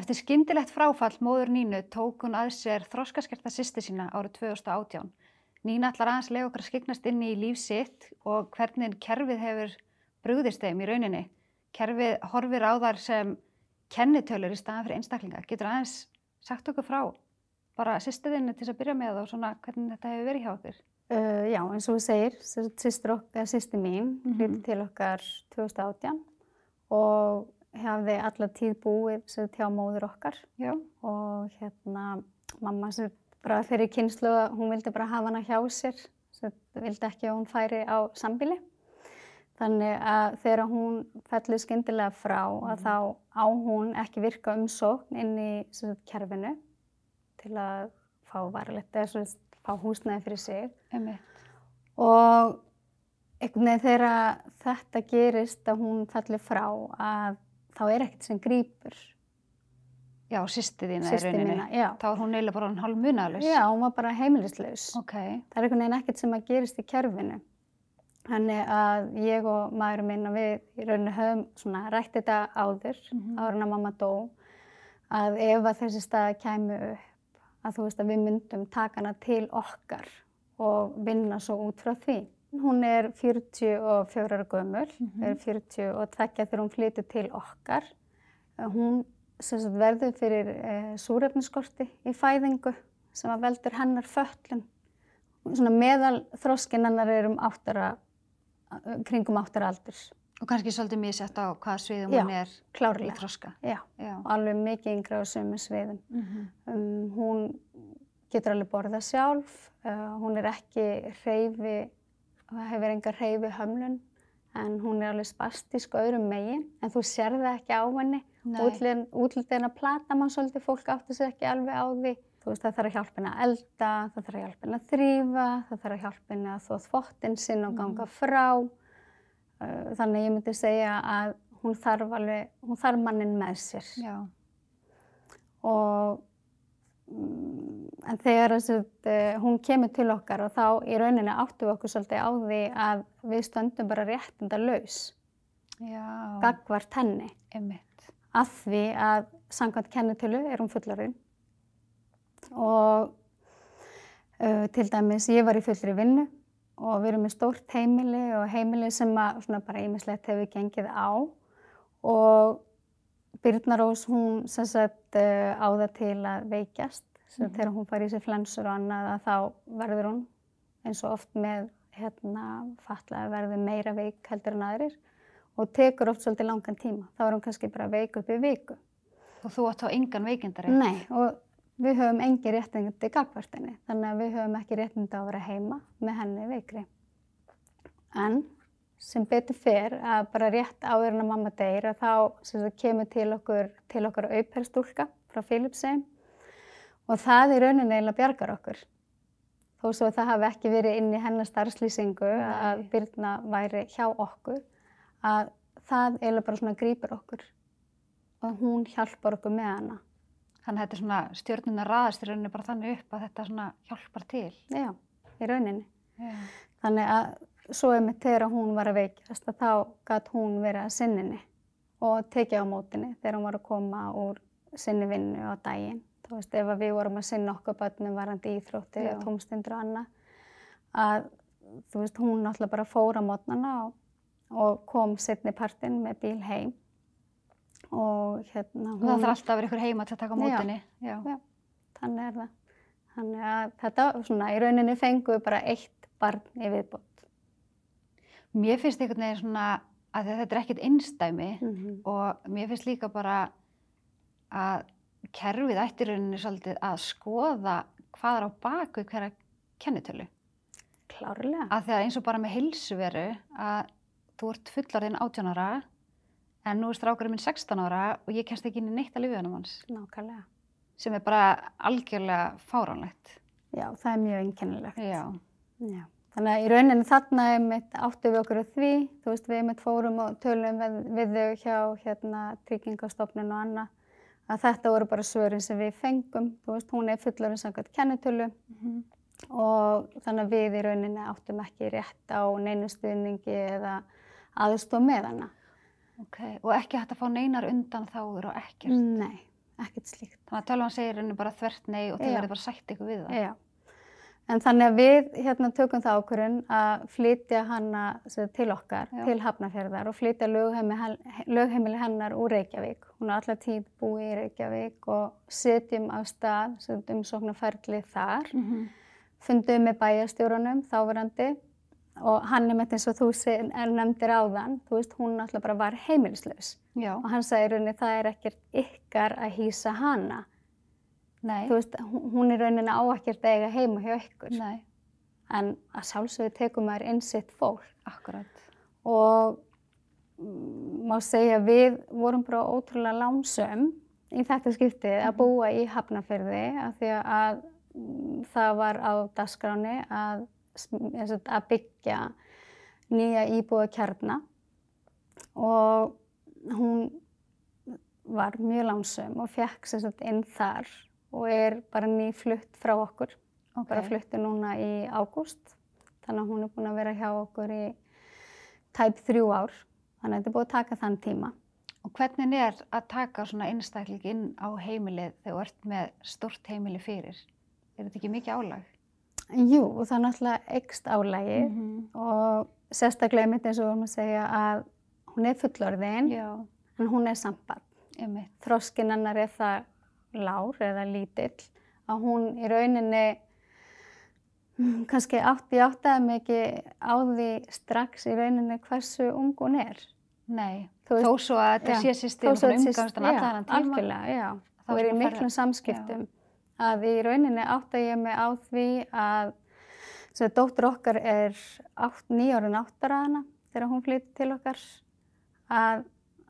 Eftir skyndilegt fráfall móður Nínu tók hún að sér þroskaskerta sýsti sína árið 2018. Nína ætlar aðeins lega okkar skiknast inn í líf sitt og hvernig kerfið hefur brugðist þeim í rauninni. Kerfið horfir á þar sem kennitölur í staðan fyrir einstaklinga. Getur aðeins sagt okkur frá bara sýstiðinni til að byrja með og svona hvernig þetta hefur verið hjá okkur? Uh, já, eins og þú segir, sýsti mín, Mhm. hlutið til okkar 2018 og hafði alla tíð búið sem hjá móður okkar Já. og hérna mamma sem bara fyrir kynslu að hún vildi bara hafa hana hjá sér, sem vildi ekki að hún færi á sambíli. Þannig að þegar hún fellur skyndilega frá að þá á hún ekki virka umsókn inn í sagt, kerfinu til að fá varalegt eða sagt, fá húsnæði fyrir sig. Einmitt. Og einhvern veginn þegar þetta gerist að hún fallir frá að þá er ekkert sem grýpur Já, sýstið þína sýsti rauninni. mína. Já. Þá er hún eiginlega bara hálf munaðalus. Já, hún var bara heimilislaus. Ok, Það er einhvern veginn ekkert sem að gerist í kerfinu. Þannig að ég og maðurinn minn og við í rauninu höfum svona rætt þetta áður, Mhm. áður en að mamma dó, að ef að þessi staða kæmi upp, að þú veist að við myndum taka hana til okkar og vinna svo út frá því. Hún er 44 ára gömul, Mhm. er 42 þegar hún flytur til okkar. Eh, Hún sagt, verður fyrir e, súrefniskorti í fæðingu sem að veldur hennar föllun. Svona meðal þroskin hennar er um áttara, kringum áttara aldurs. og kannski svolítið misjætt á hvaða sviðum Já, hún er í Klárlega. þroska. Já, Já. og alveg mikið yngra á sömu sviðum. Mm Um, hún getur alveg borðað sjálf, uh, hún er ekki hreyfi, hefur enga hreyfi hömlun, en hún er alveg spastísk öðrum megin, en þú sér það ekki á henni. Útlýðin að plata mann svolítið, fólk áttu sig ekki alveg á því. Þú veist, það þarf að hjálpa henni að elda, það þarf að hjálpa henni að þrýfa, það þarf að hjálpa henni að þóð þvottin sinn og ganga frá. Uh, þannig ég myndi segja að hún þarf alveg, hún þarf mannin með sér Já. og mm, en þegar þessi, uh, hún kemur til okkar og þá í rauninni áttum við okkur svolítið á því að við stöndum bara réttinda laus gagvart henni. Einmitt. af því að samkvæmt kennitölu er hún fullarinn og uh, til dæmis ég var í fullri vinnu og við erum með stórt heimili og heimili sem að svona bara ímislegt hefur gengið á. Og Birna Rós hún sem sagt uh, á það til að veikjast sem Mhm. þegar hún fær í sig flensur og annað að þá verður hún eins og oft með hérna fatlaði verður meira veik heldur en aðrir og tekur oft svolítið langan tíma. Þá er hún kannski bara veik upp í viku. Og þú átt á engan veikindari. Nei, og við höfum engi réttindi gagvart henni, þannig að við höfum ekki réttindi að vera heima með henni veikri. En sem betur fer að bara rétt áður en að mamma deyr að þá kemur til okkur, til okkar auperstúlka frá Philipsheim og það í rauninni eiginlega bjargar okkur. Þó svo að það hafi ekki verið inn í hennar starfslýsingu að Nei. Birna væri hjá okkur, að það eiginlega bara svona grýpur okkur og hún hjálpar okkur með hana. Þannig að þetta er svona stjórnuna raðast í rauninni bara þannig upp að þetta svona hjálpar til. Já, í rauninni. Já. Þannig að svo er mitt þegar hún var að veikjast að þá gætt hún verið að sinninni og tekið á mótinni þegar hún var að koma úr sinni vinnu á daginn. Þú veist, ef við vorum að sinna okkur börnum varandi íþrótti Já. og tómstundur og annað, að þú veist, hún náttúrulega bara fór á mótnana og, og kom setni partinn með bíl heim og hérna Og það þarf alltaf að vera ykkur heima til að taka á Já. Já. Já, þannig er það. Þannig að þetta, svona, í rauninni fengum við bara eitt barn í viðbót. Mér finnst einhvern veginn svona að þetta er ekkert einstæmi Mm og mér finnst líka bara að kerfið ætti rauninni svolítið að skoða hvað er á baku hverja kennitölu. Klárlega. Að því að eins og bara með heilsuveru að þú ert fullarðinn 18 ára en nú er strákurinn minn 16 ára og ég kennst ekki inn í neitt að lifiðanum hans Nákvæmlega. sem er bara algjörlega fáránlegt. Já, það er mjög einkennilegt. Já. Já. Þannig að í rauninni þarna einmitt áttu við okkur á því, þú veist, við einmitt fórum og tölum við, við þau hjá hérna tryggingastofnun og annað, að þetta voru bara svörin sem við fengum, þú veist, hún er fullorinn samkvæmt kennitölu Mhm. og þannig að við í rauninni áttum ekki rétt á neinu stuðningi eða aðstof með hana. Ok, og ekki hægt að fá neinar undan þáður og ekkert. Nei, ekkert slíkt. Þannig að tölvan segir henni bara þvert nei og Já. verður bara sætt ykkur við það. Já. En þannig að við hérna tökum það ákvörðun að flytja sagt, til okkar, Já. til Hafnarfjörðar og flytja lögheimili, hennar úr Reykjavík. Hún er allar tíð búið í Reykjavík og setjum af stað umsóknarferli þar. Mm -hmm. Fundum með bæjarstjórunum þáverandi og hann er með eins og þú nefndir áðan, þú veist, hún náttúrulega bara var heimilislaus. Já, Og hann sagði í rauninni það er ekkert ykkar að hýsa hana. Nei, Þú veist, hún í rauninni á ekkert að eiga heima hjá ykkur. nei, En að sjálfsögðu tekum maður inn sitt fólk. Akkurat. og mm, má segja við vorum bara ótrúlega lánsöm í þetta skiptið að búa í Hafnarfyrði af því að mm, það var á dagskráni að, að byggja nýja íbúa kjarna. Og hún var mjög lánsöm og fekk sem sagt inn þar og er bara nýflutt frá okkur Ok, bara fluttu núna í ágúst þannig að hún er búin að vera hjá okkur í tæp þrjú ár þannig að þetta er búið að taka þann tíma Og hvernig er að taka svona einstakling inn á heimilið þegar þú ert með stort heimili fyrir? Er þetta ekki mikið álag? Jú, það er náttúrulega ekst álægi -hmm. og sérstaklega mitt eins og vorum að segja að hún er fullorðin Já, en hún er samband. hennar er það lár eða lítill að hún í rauninni mm, kannski átti áttaði mig ekki á því strax í rauninni hversu ung hún er. Nei, veist- þó svo að þetta Já, sé sýstir hún umgangst hann allan já, hann tíma. Já. Þá er í svona miklum samskiptum. Að í rauninni átta ég mig á því að dóttur okkar er átt, nýjárun áttara hana þegar hún flytti til okkar að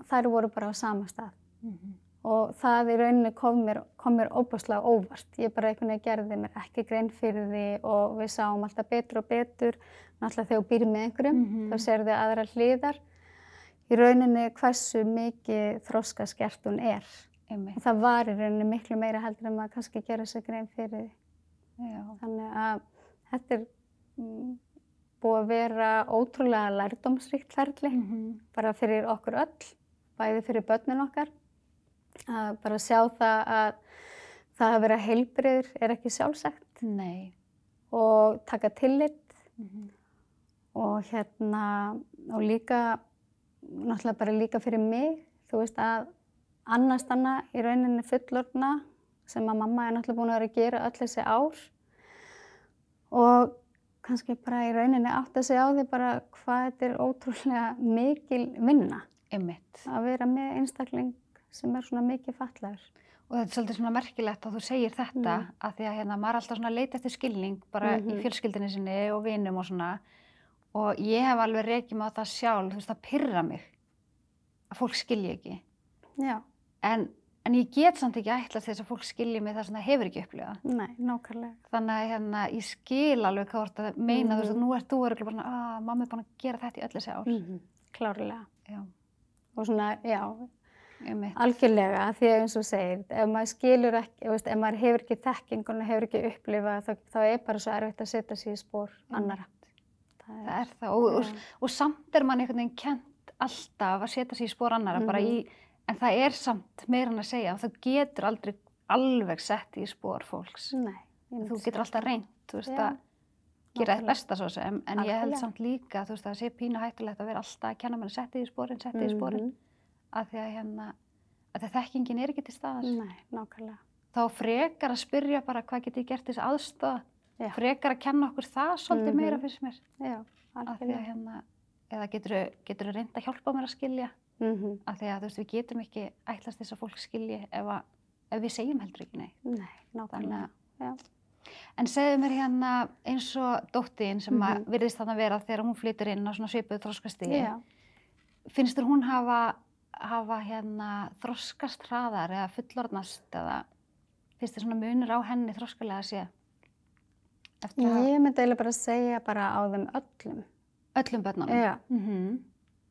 þær voru bara á sama stað. Mhm. Og það í rauninni kom mér, kom mér óbúslega óvart. Ég bara einhvern veginn gerði mér ekki grein fyrir því og við sáum alltaf betur og betur. Náttúrulega þegar þú býr með einhverjum, Mhm. þá sér þið aðra hliðar. Í rauninni hversu mikið þroska skert hún er. Það var í rauninni miklu meira heldur en maður kannski gera sér grein fyrir því. já. Þannig að þetta er mm, búið að vera ótrúlega lærdómsríkt ferli Mhm. bara fyrir okkur öll, bæði fyrir börnin okkar. Að bara sjá það að það að vera heilbriður er ekki sjálfsagt Nei. og taka tillit Mhm. og hérna og líka, náttúrulega bara líka fyrir mig, þú veist að annars þannig í rauninni fullorna sem að mamma er náttúrulega búin að vera að gera öll þessi ár og kannski bara í rauninni átt að segja á því bara hvað þetta er ótrúlega mikil vinna Einmitt. að vera með einstakling sem er svona mikið fatlaður. Og þetta er svolítið svona merkilegt að þú segir þetta Mm. að því að hérna maður er alltaf svona að leita eftir skilning bara í Mhm. fjölskyldinni sinni og vinum og svona og ég hef alveg reykjum á það sjálf, þú veist það pyrra mig að fólk skilji ekki Já, en, en ég get samt ekki ætla þess að fólk skilji mig það sem það hefur ekki upplifað nei, nákvæmlega. þannig að hérna ég skil alveg hvað ert að meina þú veist Mhm. að nú ert þú örgulega bara svona, að mamma er búin að gera þetta í öll þessi ár Mm Klárlega. já, Og svona, já, einmitt. Algjörlega, því að eins og segir, ef maður skilur ekki, veist, ef maður hefur ekki þekkingun og hefur ekki upplifað, þá, þá er bara svo erfitt að setja sig í spór annara. það er það. Og, og, og samt er mann einhvern veginn kent alltaf að setja sig í spór annara bara í, en það er samt meira en að segja þú getur aldrei alveg sett í spór fólks. Nei, þú getur alltaf það. þú veist Já, að gera þetta besta svo sem en ég held samt líka þú veist að það sé pínu hættulegt að vera alltaf að kenna mann að setja í spórin, setja í spórin Mhm. Að því að hérna að því að þekkingin er ekki til staðar Nei, nákvæmlega. þá frekar að spyrja bara hvað get ég gert þess aðstofa frekar að kenna okkur það svolítið Mhm. meira fyrst mér Já, að því að algjörlega. hérna eða getur þú reynd að hjálpa mér að skilja Mm að því að þú veist við getum ekki ætlast þess að fólk skilji ef, að, ef við segjum heldur ekki nei Nei, nákvæmlega. Já. en segðu mér hérna eins og dóttin sem að Mhm. virðist þannig að vera þegar hún flytur inn á svona svipuðu þroskastíði Já. finnst þér hún hafa, hafa hérna þroskast hraðar eða fullorðnast eða finnst þér svona munur á henni þroskalega sé eftir að Ég myndi eiginlega bara segja bara á þeim öllum. öllum börnunum Já. mm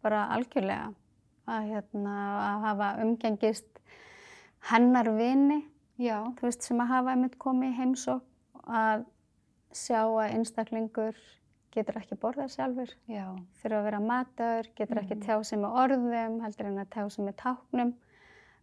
bara algjörlega að, hérna, að hafa umgengist hennar vini já, þú veist, sem að hafa einmitt komið í heimsókn að sjá að einstaklingur getur ekki borðað sjálfur, já, þurfa að vera mataður, getur ekki Mhm. tjá sig með orðum, heldur en að tjá sig með táknum.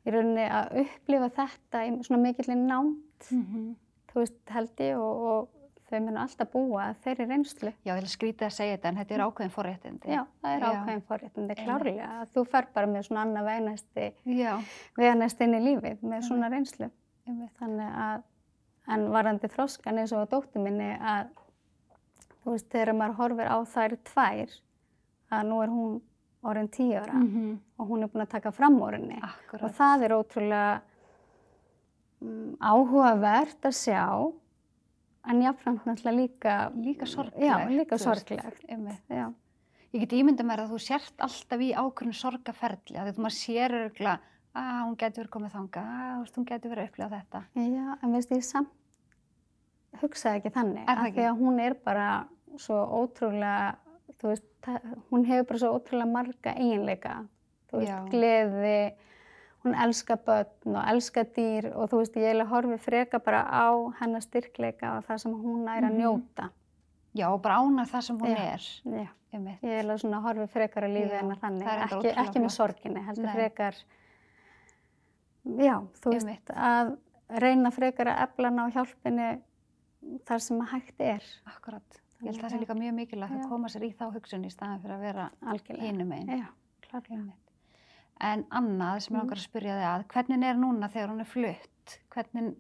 í rauninni að upplifa þetta í svona mikillin námt, Mhm. þú veist, held ég og, og þau munu alltaf búa að þeirri reynslu. Já, ég vil skrítið að segja þetta en þetta er ákveðin forréttindi. Já, það er Já. ákveðin forréttindi klárlega að þú fer bara með svona annað veganesti, Já, veganesti inn í lífið með svona reynslu. Þannig að, en varandi þroskan eins og á dóttur minni að, veist, þegar maður horfir á þær tvær, að nú er hún orðin tíu ára Mhm. og hún er búin að taka fram. Akkurat. Og það er ótrúlega um, áhugavert að sjá, en jáfnframt náttúrulega líka, Líka sorglegt. Já, líka þú veist. sorglegt. Já, Ég get ímyndað mér að þú sért alltaf í ákveðinu sorgaferli. Að þetta maður sér örgla að hún getur verið komið þanga, að þú veist, hún getur verið að upplifa þetta. já, en veist ég samt hugsaði ekki þannig. Ekki? Því að hún er bara svo ótrúlega, þú veist, hún hefur bara svo ótrúlega marga eiginleika. Þú veist, Já. gleði, hún elskar börn og elskar dýr og þú veist, ég eiginlega horfi freka bara á hennar styrkleika og það sem hún er að Mhm. njóta. Já, og bara ána það sem hún Já. er. Já. Einmitt. Ég alveg svona horfi frekar að lífi að þannig, ekki, ekki með sorginni, heldur Nei. frekar, já, þú veist, Einmitt. að reyna frekar að efla hana á hjálpinni þar sem að hægt er, Akkurat. Ég held Þannig það sé að- líka mjög mikilvægt að koma sér í þá hugsun í staðan fyrir að vera hinum einn. En annað sem ég Mm. langar að spyrja þig að, hvernig er núna þegar hún er flutt? Hvernig,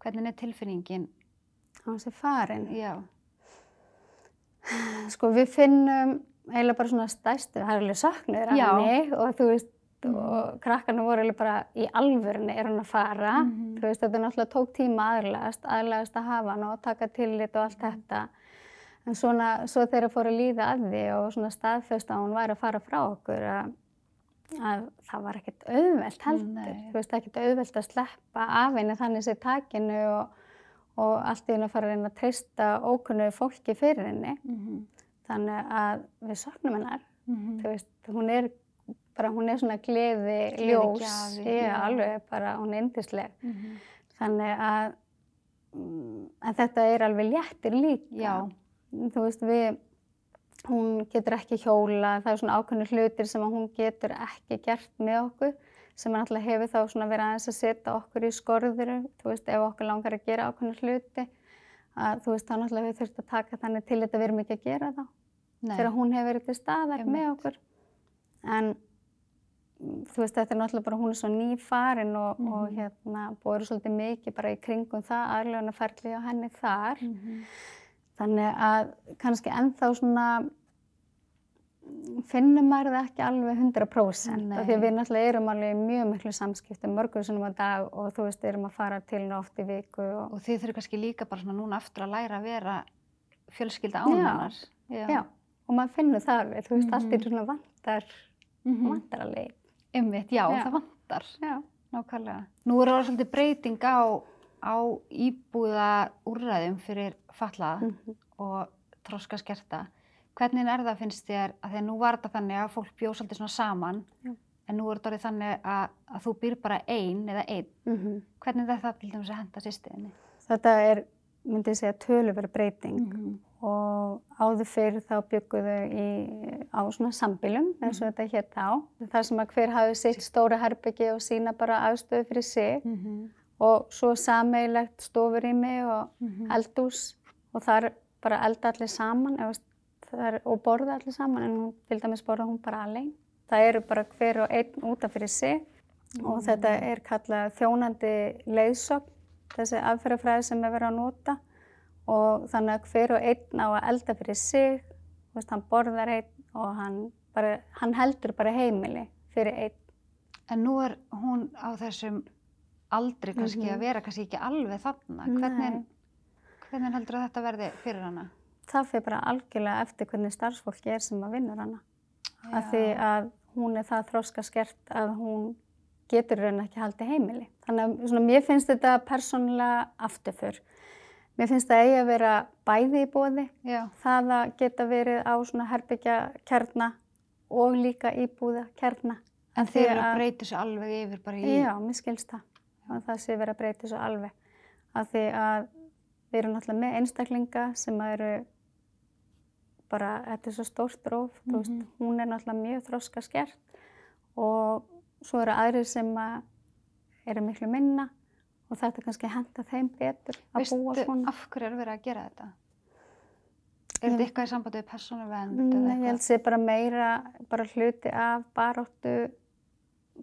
hvernig er tilfinningin? Á þessi farin. Já. Sko við finnum eiginlega bara svona stærstu, það er alveg söknuður af henni og þú veist, Mhm. og krakkarnir voru eiginlega bara í alvörunni er hann að fara. Mhm. Þú veist, þetta náttúrulega tók tíma aðlagast, aðlagast að hafa hann og taka tillit og allt Mhm. þetta. En svona, svo þegar fór að líða að því og svona staðfest að hún væri að fara frá okkur að, að það var ekkert auðvelt heldur. Þú veist, ekkert auðvelt að sleppa af henni þannig sér takinu og, og allt í henni að fara að reyna að treysta ókunnu fólki fyrir henni. Mm Þannig að við söknum hennar. -hmm. Þú veist, hún er bara, hún er svona gleði, ljós. Gleðigjafi, Já, já. alveg bara, hún er yndisleg. Mhm. Þannig að, mm, en þetta er alveg léttir líka. Já. Þú veist, við, hún getur ekki hjóla, það er svona ákveðnir hlutir sem hún getur ekki gert með okkur, sem hann alltaf hefur þá svona verið aðeins að setja okkur í skorður, þú veist, ef okkur langar að gera ákveðnir hluti, að þú veist, þá náttúrulega við þurfum að taka þannig til þetta við erum ekki að gera þá, Nei. þegar hún hefur verið til staðar með okkur. En mm, þú veist, þetta er náttúrulega bara, hún er svo nýfarin og, og Mhm. hérna, búið svolítið mikið bara í kringum það, aðlögunarferli á henni þar. Mhm. Þannig að kannski ennþá svona mm, finnum maður það ekki alveg 100% af því að Nei. við náttúrulega erum alveg mjög miklu samskiptum mörgum sinnum á dag og þú veist, erum að fara til henni oft í viku og Og þið þurfum kannski líka bara svona núna aftur að læra að vera fjölskylda Já. ánennar. já, og maður finnur það alveg, þú veist, allt Mhm. er svona vantar, Mm vantar alveg. Einmitt, já, Já. það vantar. Já, Nákvæmlega. Nú er orðið svolítið breyting á, á íbúða úrræðum fyrir fallaða Mhm. og þroskaskerta. Hvernig er það finnst þér, að því að nú var þetta þannig að fólk bjóð svolítið svona saman, Já. en nú er þetta orðið þannig að, að þú býr bara ein eða einn. Mhm. Hvernig er það til dæmis að henda sýstiðinni? þetta er, myndi ég segja, töluverð breyting. -hmm. og áður fyrir þá bygguðu í, á svona sambilum eins Mhm. og þetta hétt á. Það sem að hver hafi sitt stóra herbyggi og sína bara aðstöðu fyrir sig Mm -hmm. Og svo sameilegt stofurými og Mhm. eldús og þar bara elda allir saman eða, og borða allir saman en hún, til dæmis borða hún bara alveg. Það eru bara hver og einn útaf fyrir sig og Mm. þetta er kallað þjónandi leiðsögn, þessi aðferðafræði sem er verið að nota og þannig að hver og einn á að elda fyrir sig, veist, hann borðar einn og hann, bara, hann heldur bara heimili fyrir einn. En nú er hún á þessum aldri kannski Mhm. að vera kannski ekki alveg þarna. Hvernig, hvernig heldur að þetta verði fyrir hana? Það fyrir bara algjörlega eftir hvernig starfsfólki er sem að vinnur hana. Af því að hún er það þróska skert að hún getur raun ekki haldið heimili. Þannig að svona, mér finnst þetta persónulega afturför. Mér finnst það eigi að vera bæði í bóði. Já. Það að geta verið á svona herbyggja kjarna og líka íbúða kjarna. En þið eru að að- breyta þessu alveg yfir bara í... Já, mér skilst það. Og það sé verið að breyta þessu alveg. Af því að við erum náttúrulega með einstaklinga sem eru bara, þetta er svo stórt róf, þú veist, Mhm. hún er náttúrulega mjög þroska skert og svo eru aðrir sem að eru miklu minna og þetta er kannski að henda þeim betur að búa Veistu svona. af hverju er verið að gera þetta? Er þetta eitthvað í sambandi við persónuvernd eða ég held eitthvað? sé bara meira, bara hluti af baróttu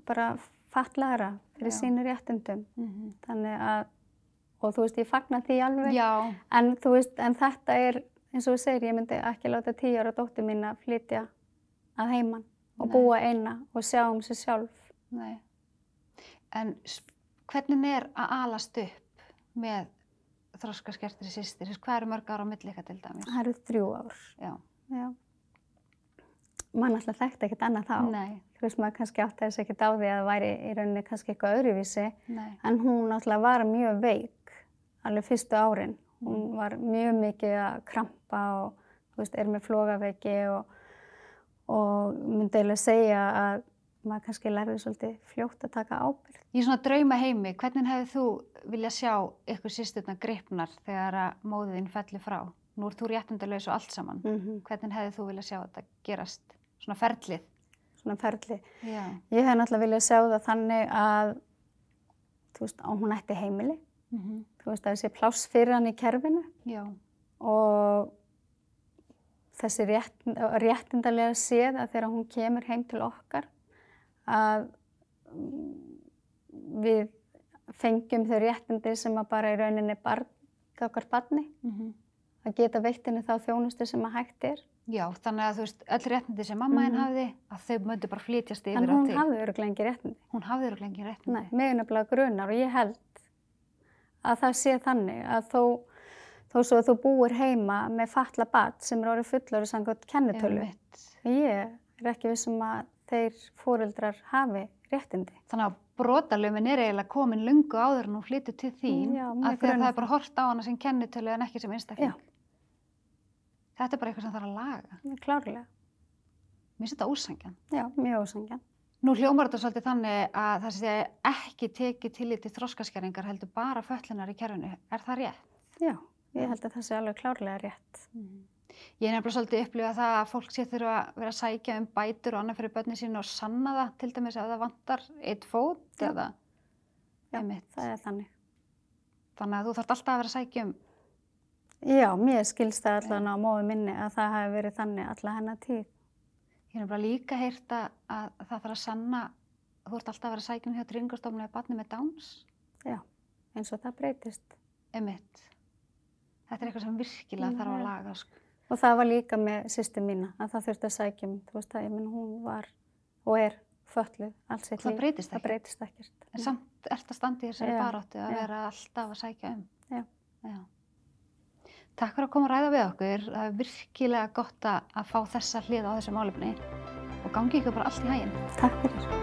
bara fatlaðara fyrir sínu réttindum. Mhm. Þannig að, og þú veist, ég fagna því alveg. En veist, en þetta er, eins og þú segir, ég myndi ekki láta tíu ára dóttur mín að flytja að heiman og Nei. búa eina og sjá um sig sjálf. nei. En hvernig er að alast upp með þroskaskertri sýstir? Hvað eru mörg ára á milli ykkar til dæmis? Það eru þrjú ár. Já, Já. Man alltaf þekkti ekkert annað þá. nei, Þú veist, maður kannski átti þess ekkert á því að það væri í rauninni kannski eitthvað öðruvísi. nei. En hún alltaf var mjög veik alveg fyrstu árin. Hún var mjög mikið að krampa og þú veist, er með flogaveiki og, og myndi eiginlega segja að maður kannski lærði svolítið fljótt að taka ábyrgð. Í svona drauma heimi, hvernig hefði þú viljað sjá ykkur sýsturna gripnar þegar að móðin fellir frá? Nú ert þú réttindalaus og allt saman. Mm Hvernig hefði þú viljað sjá þetta gerast? Svona ferlið? Svona ferli. Já. Ég hef náttúrulega viljað sjá það þannig að, þú veist, að hún ætti heimili. Mm Þú veist, að þessi pláss fyrir hann í kerfinu Já. og þessi rétt, réttindarlega séð að þegar hún kemur heim til okkar að mm, við fengjum þau réttindi sem að bara í rauninni barn, okkar barni, Mm að geta veitt henni þá þjónustu sem að hægt er. Já, þannig að þú veist, öll réttindi sem mamma henn Mhm. hafði, að þau myndu bara flytjast yfir En á hún þig. hafði öruglega engi réttindi. Hún hafði eru lengi réttindi. Nei, er nefnilega grunar og ég held að það sé þannig að þó, þó svo að þú búir heima með fatla bat sem er orðið fullori samkvæmt kennitölu. Einmitt. Ég er ekki vissum að þeir fóreldrar hafi réttindi. Þannig að brotalöfin er eiginlega komin lungu áður en hún flyttur til þín Já, að grunar það er bara hort á hana sem kennitölu en ekki sem einstakling. Þetta er bara eitthvað sem þarf að laga. Klárlega. Mér finnst þetta ósangjan. Já, mjög ósangjan. Nú hljómar þetta svolítið þannig að það sé ekki tekið tillit til þroskaskerringar heldur bara föllunar í kerfinu. Er það rétt? Já, ég held að það sé alveg klárlega rétt. Ég er nefnilega svolítið upplifað það að fólk sé þurfa að vera að sækja um bætur og annað fyrir börnin sín og sanna það til dæmis ef það vantar eitt fót Já. eða Já, það er þannig. Þannig að þú þarf alltaf að vera að sækja um. Já, mér skilst það allan á móðu minni að það hafi verið þannig alla hennar tíð. Ég er nefnilega líka heyrt að, að það þarf að sanna, þú ert alltaf að vera að sækja um hjá tryggingastofnum eða barni með Downs. Já, eins og það breytist. Einmitt. Þetta er eitthvað sem virkilega þarf að laga. Sko. Og það var líka með sýstu mína að það þurfti að sækja um, þú veist að ég minn hún var og er fölluð allt sitt Það líf. breytist Það ekki. breytist ekkert. En samt ert að standa í þessari Já, baráttu að vera alltaf að sækja um. Já. Já. Takk fyrir að koma að ræða við okkur. Það er virkilega gott að fá þessa hlið á þessu málefni og gangi ykkur bara allt í hæginn. Takk fyrir.